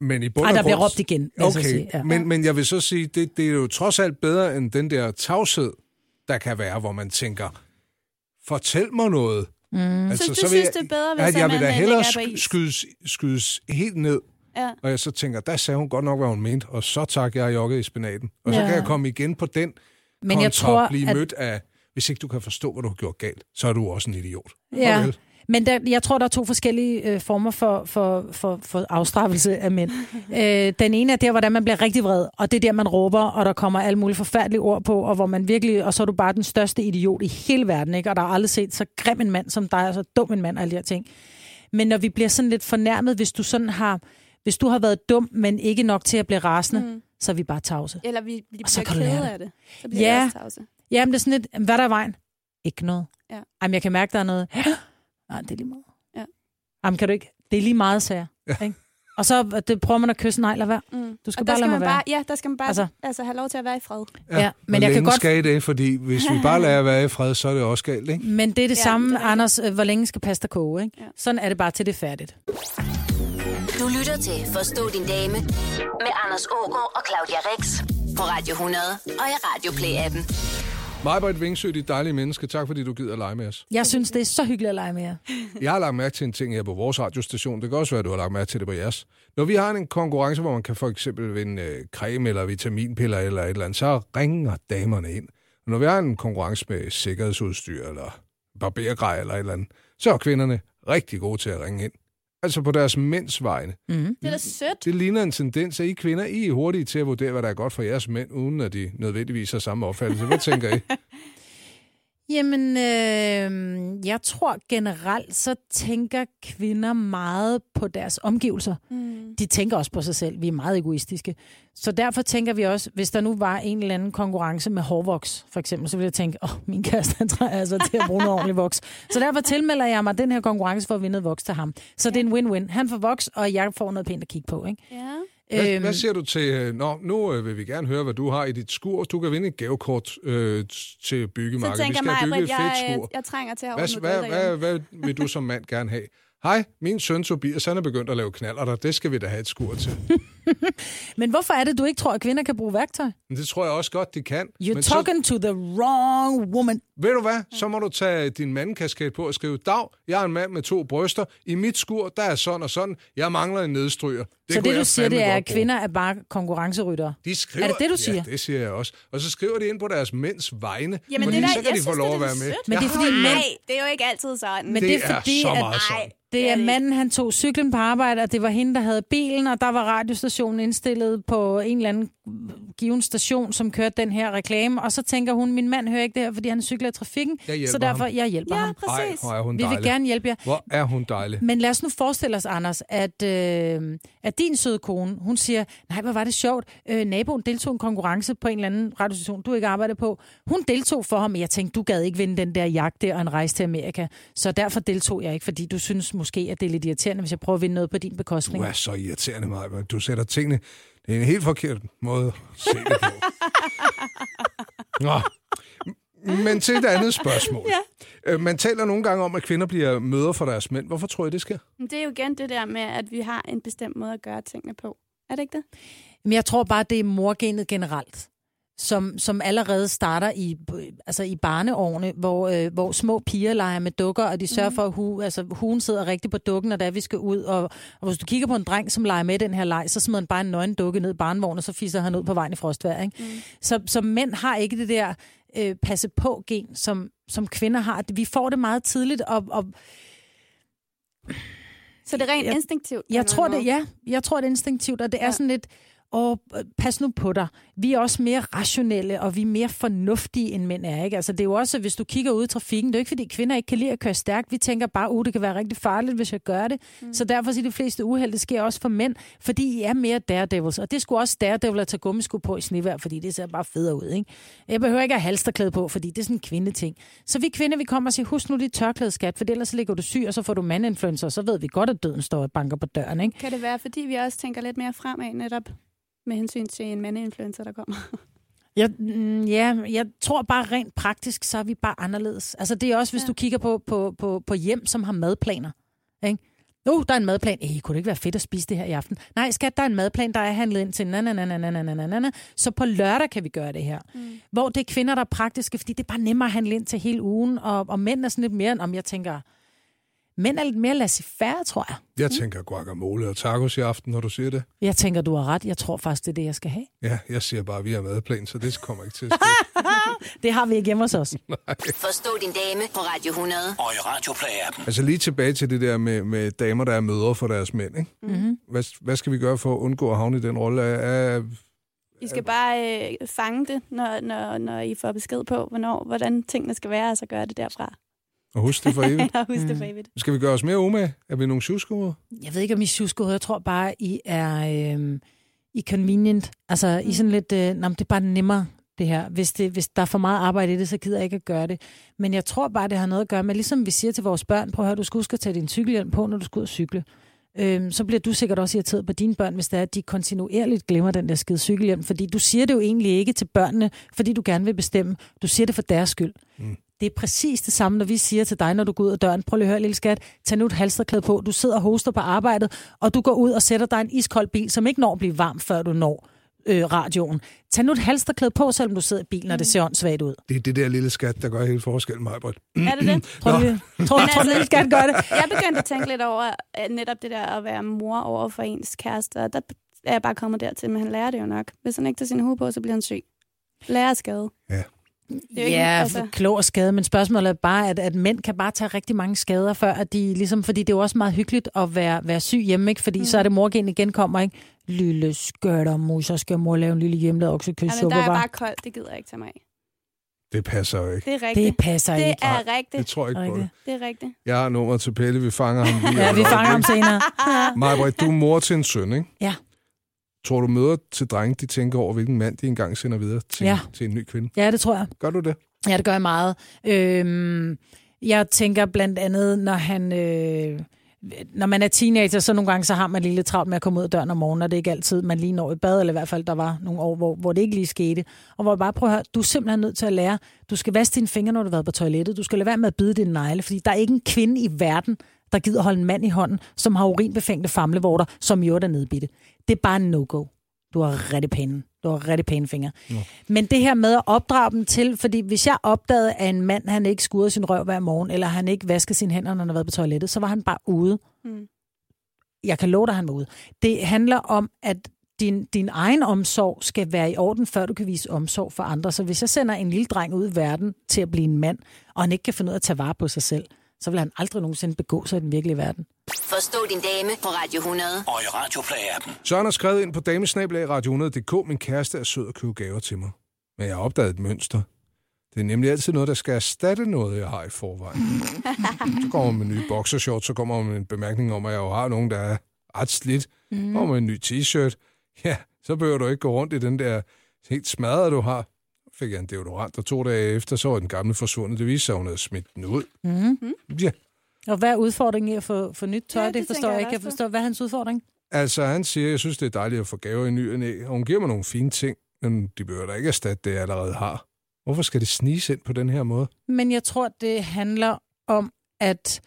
Men i bund Ej, der bliver råbt igen, jeg Okay, sige, ja. men, men jeg vil så sige, det, det er jo trods alt bedre end den der tavshed, der kan være, hvor man tænker, fortæl mig noget. Mm. Så du synes, det er bedre, hvis at jeg vil da hellere skydes, skydes helt ned, Ja. og jeg så tænker, der sagde hun godt nok, hvad hun mente, og så tak, jeg har jogget i spinaten. Og så Ja. kan jeg komme igen på den Men jeg kontra tror, blive at- mødt af, hvis ikke du kan forstå, hvad du har gjort galt, så er du også en idiot. Ja, Farvel. Men der, jeg tror, der er to forskellige øh, former for, for, for, for afstraffelse af mænd. *laughs* øh, den ene er der, hvordan man bliver rigtig vred, og det er der, man råber, og der kommer alle mulige forfærdelige ord på, og hvor man virkelig, og så er du bare den største idiot i hele verden, ikke? og der er aldrig set så grim en mand som dig, og så dum en mand, og alle de her ting. Men når vi bliver sådan lidt fornærmet, hvis du sådan har, hvis du har været dum, men ikke nok til at blive rasende, mm. så er vi bare tavse. Eller vi, vi bliver kede det. af det. Så bliver Ja. ja. også tavse. Jamen, det er sådan lidt, hvad er der i vejen? Ikke noget. Ja. Jamen, jeg kan mærke, der er noget. Nej, det er lige meget. Ja. Jamen, kan du ikke? Det er lige meget, sagde jeg. Ikke? Og så det prøver man at kysse, nej, lad være. Mm. Du skal og bare lade mig være. bare, Ja, der skal man bare Altså- altså, have lov til at være i fred. Ja, men Hvor jeg kan godt- skal I det? Fordi hvis vi bare lader være i fred, så er det også galt, ikke? Men det er det Ja, samme, det er. Anders, øh, hvor længe skal pasta koge, ikke? Ja. Sådan er det bare til det er færdigt. Du lytter til Forstå din dame med Anders Ågaard og Claudia Rex på Radio 100 og i Radio Play-appen. Majbert Vingsø, dit dejlige menneske. Tak fordi du gider at lege med os. Jeg synes, det er så hyggeligt at lege med jer. *laughs* Jeg har lagt mærke til en ting her på vores radiostation. Det kan også være, at du har lagt mærke til det på jeres. Når vi har en konkurrence, hvor man kan for eksempel vinde øh, creme eller vitaminpiller eller et eller andet, så ringer damerne ind. Og når vi har en konkurrence med sikkerhedsudstyr eller barbergrej eller et eller andet, så er kvinderne rigtig gode til at ringe ind. Altså på deres mænds vegne. Mm-hmm. Det er da sødt. Det ligner en tendens, at I kvinder I er hurtige til at vurdere, hvad der er godt for jeres mænd, uden at de nødvendigvis har samme opfattelse. Hvad tænker I? *laughs* Jamen, øh, jeg tror generelt, så tænker kvinder meget på deres omgivelser. Mm. De tænker også på sig selv. Vi er meget egoistiske. Så derfor tænker vi også, hvis der nu var en eller anden konkurrence med hårvoks, for eksempel, så ville jeg tænke, åh, oh, min kæreste, han træder altså til at bruge noget ordentligt voks. Så derfor tilmelder jeg mig den her konkurrence for at vinde voks til ham. Så det er en win-win. Han får voks, og jeg får noget pænt at kigge på, ikke? Ja. Hvad, Øhm. hvad siger du til... øh, Nå, nu øh, vil vi gerne høre, hvad du har i dit skur. Du kan vinde et gavekort øh, til byggemarkedet. Vi skal mig, bygge et fedt jeg, skur. jeg trænger til at Hvad, ordne hvad, hvad, derhjemme. hvad vil du som mand gerne have? Hej, min søn Tobias, han er begyndt at lave knaller, og det skal vi da have et skur til. *laughs* *laughs* Men hvorfor er det, du ikke tror, at kvinder kan bruge værktøj? Men det tror jeg også godt, de kan. You're Men talking to the wrong woman. Så, ved du hvad? Så må du tage din mandkasket på og skrive, Dag, jeg er en mand med to bryster. I mit skur, der er sådan og sådan. Jeg mangler en nedstryger. Det så det, du siger, det er, at kvinder er bare konkurrenceryttere. De skriver, Er det det, du siger? Ja, det siger jeg også. Og så skriver de ind på deres mænds vegne, Jamen, fordi det der, så kan de få synes, lov at være med. Men det er fordi, Nej, det er jo ikke altid sådan. Men det, det er fordi, så at- meget sådan. Nej, Det er manden, han tog cyklen på arbejde, og det var hende, der havde bilen, og der var radiostationen indstillet på en eller anden given station, som kørte den her reklame, og så tænker hun, min mand hører ikke det her, fordi han cykler i trafikken, så derfor ham. jeg hjælper Ja, ham. Ej, præcis. hvor er hun Vi dejlig. vil gerne hjælpe jer. Hvor er hun dejlig. Men lad os nu forestille os, Anders, at, øh, at din søde kone, hun siger, nej, hvor var det sjovt, øh, naboen deltog i en konkurrence på en eller anden radiostation, du ikke arbejder på. Hun deltog for ham, men jeg tænkte, du gad ikke vinde den der jagt der og en rejse til Amerika, så derfor deltog jeg ikke, fordi du synes måske, at det er lidt irriterende, hvis jeg prøver at vinde noget på din bekostning. Du er så irriterende, Maja. Du sætter tingene... Det er en helt forkert måde at se det på. *laughs* Nå. Men til et andet spørgsmål. ja. Man taler nogle gange om, at kvinder bliver møder for deres mænd. Hvorfor tror I, det sker? Det er jo igen det der med, at vi har en bestemt måde at gøre tingene på. Er det ikke det? Men jeg tror bare, det er morgenet generelt, som, som allerede starter i, altså i barneårene, hvor, øh, hvor små piger leger med dukker, og de sørger for, at hu, altså, hun sidder rigtig på dukken, og da vi skal ud. Og, og hvis du kigger på en dreng, som leger med den her leg, så smider han bare en nøgen dukke ned i barnevognen, og så fisser han ud på vejen i frostvejr. Ikke? Mm. Så, så mænd har ikke det der øh, passe på gen, som, som kvinder har. Vi får det meget tidligt, og, og Så det er rent Jeg- instinktivt? Jeg tror eller det, ja. Jeg tror det er instinktivt, og det er Ja. sådan lidt, og pas nu på dig. Vi er også mere rationelle, og vi er mere fornuftige, end mænd er. Ikke? Altså, det er jo også, hvis du kigger ud i trafikken, det er jo ikke, fordi kvinder ikke kan lide at køre stærkt. Vi tænker bare, uh, det kan være rigtig farligt, hvis jeg gør det. Mm. Så derfor siger de fleste uheld, det sker også for mænd, fordi I er mere daredevils. Og det skulle også daredevil at tage gummisko på i snevejr, fordi det ser bare federe ud. Ikke? Jeg behøver ikke at have halsterklæde på, fordi det er sådan en kvindeting. Så vi kvinder, vi kommer og siger, husk nu dit tørklæde, skat, for ellers så ligger du syg, og så får du mandinfluencer, og så ved vi godt, at døden står og banker på døren. Ikke? Kan det være, fordi vi også tænker lidt mere fremad netop med hensyn til en mandeinfluencer, der kommer? Ja, mm, ja, jeg tror bare rent praktisk, så er vi bare anderledes. Altså det er også, hvis ja. du kigger på, på, på, på hjem, som har madplaner. Ikke? Nu, uh, der er en madplan. Ej, kunne det ikke være fedt at spise det her i aften? Nej, skat, der er en madplan, der er handlet ind til na, na, na, na, na, na, na, Så på lørdag kan vi gøre det her. Mm. Hvor det er kvinder, der er praktiske, fordi det er bare nemmere at handle ind til hele ugen. Og, og mænd er sådan lidt mere, om jeg tænker, Mænd er lidt mere laissez-faire, tror jeg. Jeg tænker guacamole og tacos i aften, når du siger det. Jeg tænker, du har ret. Jeg tror faktisk, det er det, jeg skal have. Ja, jeg siger bare, at vi har madplan, så det kommer ikke til at ske. *laughs* Det har vi ikke hjemme hos os. *laughs* Forstå din dame på Radio 100. Og i Radioplay-appen. altså lige tilbage til det der med, med damer, der er mødre for deres mænd. Ikke? Mm-hmm. Hvad, hvad skal vi gøre for at undgå at havne i den rolle? Er, er, I skal bare øh, fange det, når, når, når I får besked på, hvornår, hvordan tingene skal være, og så gøre det derfra. Og husk det for evigt. *laughs* Og husk mm. det for evigt. Skal vi gøre os mere umage? Er vi nogle tjuskehoveder? Jeg ved ikke, om I er Jeg tror bare, I er øh, I convenient. Altså, I er sådan lidt... Øh, men det er bare nemmere, det her. Hvis, det, hvis der er for meget arbejde i det, så gider jeg ikke at gøre det. Men jeg tror bare, det har noget at gøre med, ligesom vi siger til vores børn, prøv at høre, du skal huske at tage din cykelhjelm på, når du skal ud og cykle. Øhm, så bliver du sikkert også irriteret på dine børn, hvis det er, at de kontinuerligt glemmer den der skide cykelhjelm. Fordi du siger det jo egentlig ikke til børnene, fordi du gerne vil bestemme. Du siger det for deres skyld. Mm. Det er præcis det samme, når vi siger til dig, når du går ud af døren. Prøv lige at høre, lille skat. Tag nu et halsterklæde på. Du sidder og hoster på arbejdet, og du går ud og sætter dig i en iskold bil, som ikke når at blive varm, før du når øh, radioen. Tag nu et halsterklæde på, selvom du sidder i bilen, og det ser åndssvagt ud. Det er det der lille skat, der gør hele forskellen, Majbert. Er det det? *clears throat* Tror du, tror, tror, du, lille skat gør det? Jeg begyndte at tænke lidt over at netop det der at være mor over for ens kæreste. og Der er jeg bare kommet dertil, men han lærer det jo nok. Hvis han ikke tager sin hue på, så bliver han syg. Lærer skade. Ja. Det er jo ikke- Ja, altså- klog og skade, men spørgsmålet er bare, at, at mænd kan bare tage rigtig mange skader, før at de ligesom, fordi det er jo også meget hyggeligt at være, være syg hjemme, ikke? fordi mm. så er det morgen igen kommer, ikke? Lille skørter, mor, så skal mor lave en lille hjemmelavet oksekød Ja, men der er bare koldt. Det gider jeg ikke tage mig af. Det passer jo ikke. Det er rigtigt. Det passer det ikke. er Det rigtigt. tror jeg ikke på det. Rigtigt. Det er rigtigt. Jeg har nummer til Pelle, vi fanger ham lige Ja, vi fanger ham senere. *laughs* Majbrit, du er mor til en søn, ikke? Ja. Tror du møder til drenge, de tænker over, hvilken mand de engang sender videre til, Ja. til en ny kvinde? Ja, det tror jeg. Gør du det? Ja, det gør jeg meget. Øhm, jeg tænker blandt andet, når han... Øh, når man er teenager, så nogle gange så har man lige lidt travlt med at komme ud af døren om morgenen, og det er ikke altid, man lige når i bad, eller i hvert fald, der var nogle år, hvor, hvor det ikke lige skete. Og hvor jeg bare prøver at høre, du er simpelthen nødt til at lære, du skal vaske dine fingre, når du har været på toilettet, du skal lade være med at bide dine negle, fordi der er ikke en kvinde i verden, der gider holde en mand i hånden, som har urinbefængte famlevorter, som øvrigt er nedbitte. Det er bare en no-go. Du har rigtig pæne, du har rigtig pæne fingre. Men det her med at opdrage dem til, fordi hvis jeg opdagede, at en mand, han ikke skurede sin røv hver morgen, eller han ikke vaskede sine hænder, når han har været på toilettet, så var han bare ude. Mm. Jeg kan love dig, han var ude. Det handler om, at din, din egen omsorg skal være i orden, før du kan vise omsorg for andre. Så hvis jeg sender en lille dreng ud i verden til at blive en mand, og han ikke kan finde ud af at tage vare på sig selv, så vil han aldrig nogensinde begå sig i den virkelige verden. Forstå din dame på Radio 100. Og i Radioplay-appen. Søren har skrevet ind på damesnabelag radio 100.dk. Min kæreste er sød at købe gaver til mig. Men jeg har opdaget et mønster. Det er nemlig altid noget, der skal erstatte noget, jeg har i forvejen. så kommer man med nye boxershorts, så kommer man med en bemærkning om, at jeg jo har nogen, der er ret slidt. Mm. Og med en ny t-shirt. Ja, så behøver du ikke gå rundt i den der helt smadrede, du har. Fik jeg en deodorant, og to dage efter, så var den gamle forsvundet. Det viste sig, at hun havde smidt den ud. Mm. Ja, Og hvad er udfordringen i at få, få nyt tøj? Ja, det det, forstår jeg ikke. Jeg forstår, hvad er hans udfordring? Altså, han siger, jeg synes, det er dejligt at få gaver i ny og næ, og hun giver mig nogle fine ting, men de behøver da ikke erstatte det, jeg allerede har. Hvorfor skal det sniges ind på den her måde? Men jeg tror, det handler om, at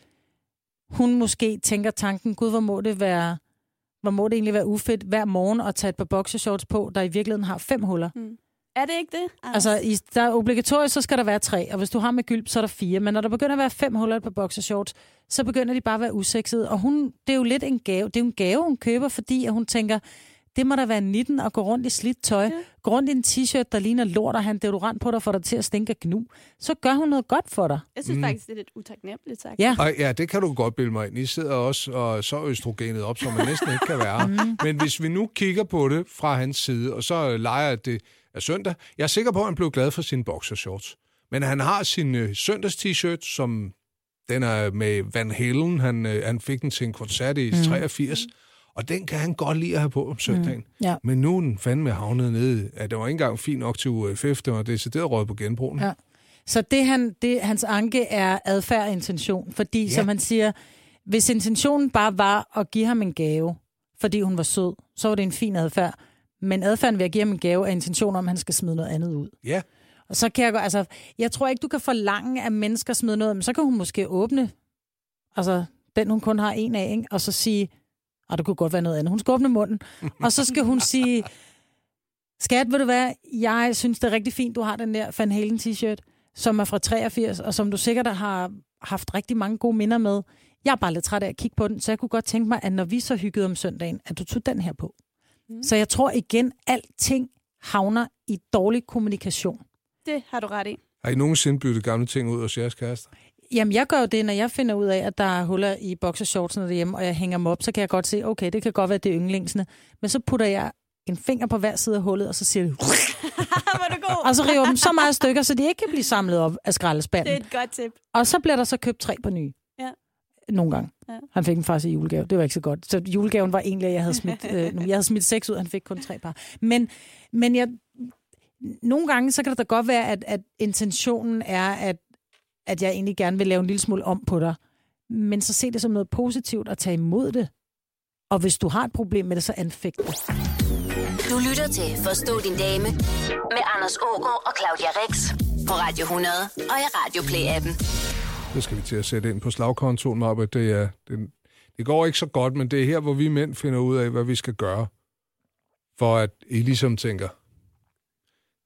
hun måske tænker tanken, gud, hvor må det være, hvor må det egentlig være ufedt hver morgen at tage et par boxershorts på, der i virkeligheden har fem huller. Er det ikke det? Altså, i, der er obligatorisk, så skal der være tre, og hvis du har med gylp, så er der fire. Men når der begynder at være fem huller på boxershorts, så begynder de bare at være usexede. Og hun, det er jo lidt en gave. Det er jo en gave, hun køber, fordi at hun tænker, det må da være 19 at gå rundt i slidt tøj. Ja. Gå rundt i en t-shirt, der ligner lort, og han deodorant på dig, for dig til at stinke gnu. Så gør hun noget godt for dig. Jeg synes mm. faktisk, det er lidt utaknemmeligt sagt. Ja. Ej, ja, det kan du godt bilde mig ind. I sidder også og så østrogenet op, som man næsten ikke kan være. *laughs* Men hvis vi nu kigger på det fra hans side, og så leger det er søndag, jeg er sikker på, at han blev glad for sine boxershorts. Men han har sin øh, søndags-t-shirt, som den er med Van Halen. Han, øh, han fik den til en koncert i mm. 83. Og den kan han godt lide at have på om søndagen. Mm. Ja. Men nu er den fandme havnet nede. At det var ikke engang fint nok til UFF. Det var decideret råd på genbrugen. Ja. Så det, han, det, hans anke er adfærd og intention. Fordi, Ja. ja. som han siger, hvis intentionen bare var at give ham en gave, fordi hun var sød, så var det en fin adfærd. Men adfærden ved at give ham en gave er intention om, at han skal smide noget andet ud. ja. Og så kan jeg godt, altså, jeg tror ikke, du kan forlange, at mennesker smider noget, men så kan hun måske åbne, altså, den hun kun har en af, ikke? og så sige, og det kunne godt være noget andet. Hun skal åbne munden, *laughs* og så skal hun sige, skat, ved du hvad, jeg synes, det er rigtig fint, du har den der Van Halen t-shirt, som er fra 83, og som du sikkert har haft rigtig mange gode minder med Jeg er bare lidt træt af at kigge på den, så jeg kunne godt tænke mig, at når vi så hyggede om søndagen, at du tog den her på. Mm. Så jeg tror igen, alting havner i dårlig kommunikation. Det har du ret i. Har I nogensinde byttet gamle ting ud hos jeres kærester? Jamen, jeg gør jo det, når jeg finder ud af, at der er huller i boxershortsene derhjemme, og jeg hænger dem op, så kan jeg godt se, okay, det kan godt være, det er yndlingsene. Men så putter jeg en finger på hver side af hullet, og så siger det, *laughs* Hvor du god. *laughs* og så river dem så meget stykker, så de ikke kan blive samlet op af skraldespanden. Det er et godt tip. Og så bliver der så købt tre på nye. Ja. Nogle gange. Ja. Han fik den faktisk i julegave. Det var ikke så godt. Så julegaven var egentlig, at jeg havde smidt, *laughs* øh, jeg havde smidt seks ud, han fik kun tre par. Men, men jeg, nogle gange, så kan det da godt være, at, at intentionen er, at, at jeg egentlig gerne vil lave en lille smule om på dig. Men så se det som noget positivt og tage imod det. Og hvis du har et problem med det, så anfægt det. Du lytter til Forstå din dame med Anders Ågaard og Claudia Rex på Radio 100 og i Radio Play-appen. Det skal vi til at sætte ind på slagkontoen, Mappe. Det, er, det, det går ikke så godt, men det er her, hvor vi mænd finder ud af, hvad vi skal gøre. For at I ligesom tænker,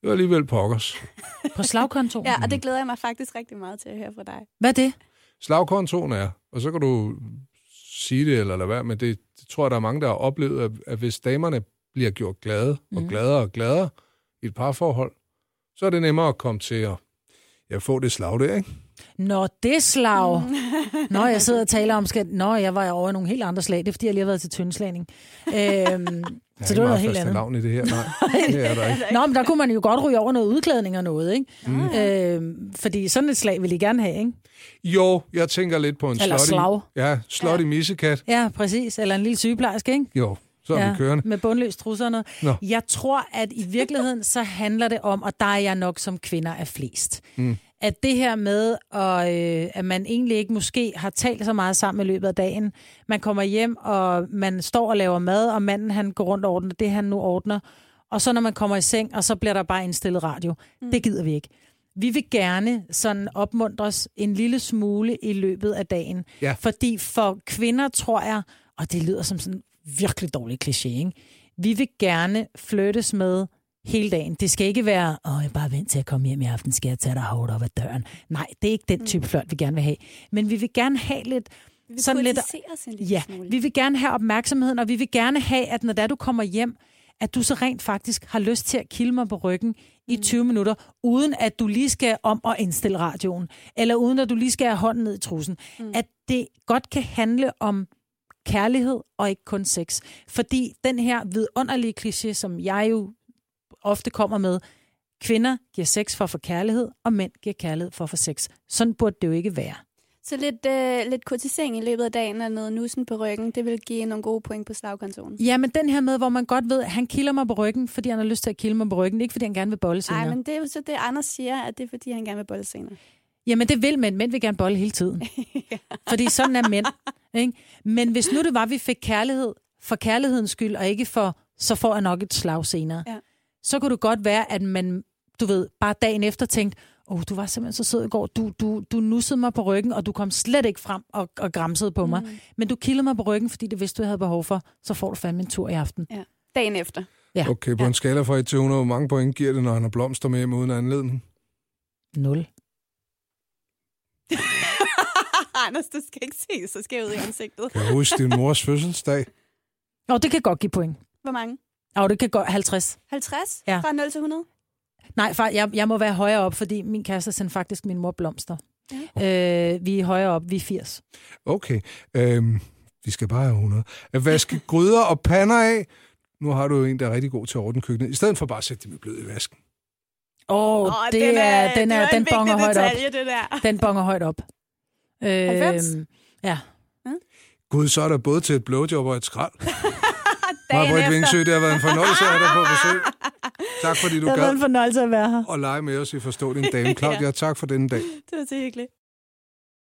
det var alligevel pokkers. På slagkontoen. *laughs* Ja, og det glæder jeg mig faktisk rigtig meget til at høre fra dig. Hvad er det? Slagkontoen er, og så kan du sige det eller lade være, men det, det tror jeg, der er mange, der har oplevet, at, at hvis damerne bliver gjort glade og Mm. gladere og gladere i et parforhold, så er det nemmere at komme til at ja, få det slag der, ikke? Nå, det slag. Nå, jeg sidder og *laughs* taler om skat. Nå, jeg var over i nogle helt andre slag. Det er, fordi jeg lige har været til tyndslagning. *laughs* Øhm, Der så det var noget helt andet. navn i det her, nej. *laughs* Det er der ikke. Nå, men der kunne man jo godt ryge over noget udklædning og noget, ikke? Mm. Øhm, fordi sådan et slag vil I gerne have, ikke? Jo, jeg tænker lidt på en Eller slutty, slag. Ja, slutty ja. missekat. Ja, præcis. Eller en lille sygeplejerske, ikke? Jo, så er ja. vi kørende. med bundløs trusser og noget. Nå. Jeg tror, at i virkeligheden, så handler det om, og der er jeg nok som kvinder er flest, mm. At det her med, og, øh, at man egentlig ikke måske har talt så meget sammen i løbet af dagen. Man kommer hjem, og man står og laver mad, og manden han går rundt og ordner det, han nu ordner. Og så når man kommer i seng, og så bliver der bare indstillet radio. Mm. Det gider vi ikke. Vi vil gerne sådan opmuntres en lille smule i løbet af dagen. Ja. Fordi for kvinder tror jeg, og det lyder som sådan virkelig dårlig kliché, ikke? vi vil gerne flyttes med hele dagen. Det skal ikke være, åh, jeg bare vent til at komme hjem i aften, skal jeg tage dig hårdt op ad døren. Nej, det er ikke den type fløjt, vi gerne vil have. Men vi vil gerne have lidt, Vi vil sådan lidt, en lille ja, smule. vi vil gerne have opmærksomheden, og vi vil gerne have, at når der du kommer hjem, at du så rent faktisk har lyst til at kilde mig på ryggen i 20 minutter, uden at du lige skal om og indstille radioen, eller uden at du lige skal have hånden ned i trussen. Mm. At det godt kan handle om kærlighed og ikke kun sex. Fordi den her vidunderlige kliché, som jeg jo ofte kommer med, kvinder giver sex for at få kærlighed, og mænd giver kærlighed for at få sex. Sådan burde det jo ikke være. Så lidt, øh, lidt kurtisering i løbet af dagen og noget nussen på ryggen, det vil give nogle gode point på slagkontoren. Ja, men den her med, hvor man godt ved, at han kilder mig på ryggen, fordi han har lyst til at kilde mig på ryggen. Ikke, fordi han gerne vil bolle senere. Nej, men det er jo så det, Anders siger, at det er, fordi han gerne vil bolle senere. Jamen, det vil mænd. Mænd vil gerne bolle hele tiden. *laughs* Fordi sådan er mænd. Ikke? Men hvis nu det var, at vi fik kærlighed for kærlighedens skyld, og ikke for, så får jeg nok et slag senere, Ja. Så kunne det godt være, at man, du ved, bare dagen efter tænkte, åh, oh, du var simpelthen så sød i går, du, du, du nussede mig på ryggen, og du kom slet ikke frem og, og græmsede på mig. Mm. Men du kildede mig på ryggen, fordi det vidste, du jeg havde behov for, så får du fandme en tur i aften. Ja. Dagen efter. Ja. Okay, på en skala fra 1 til 100, hvor mange point giver det, når han har blomster med hjem uden anledning? Nul. *laughs* Anders, du skal ikke se så skæv ud i ansigtet. Kan jeg huske din mors fødselsdag? Og det kan godt give point. Hvor mange? Og det kan godt 50. 50? Ja. Fra 0 til 100? Nej, far, jeg, jeg må være højere op, fordi min kæreste sendte faktisk min mor blomster. Ja. Øh, vi er højere op, vi er 80. Okay, øhm, vi skal bare have 100. At vaske *laughs* gryder og pander af. Nu har du jo en, der er rigtig god til at ordne køkkenet. I stedet for bare at sætte dem i blød i vasken. Åh, oh, det den er, den, er, den en bonger højt op. det der. Den bonger højt op. Øh, 90? Ja. Gud, så er der både til et blowjob og et skrald. *laughs* Efter. Vingsø, det har været en fornøjelse at have dig på besøg. Tak fordi du Det har været en gad fornøjelse at være her. og lege med os i Forstå din dame. Claudia, *laughs* tak for denne dag. Det var så hyggeligt.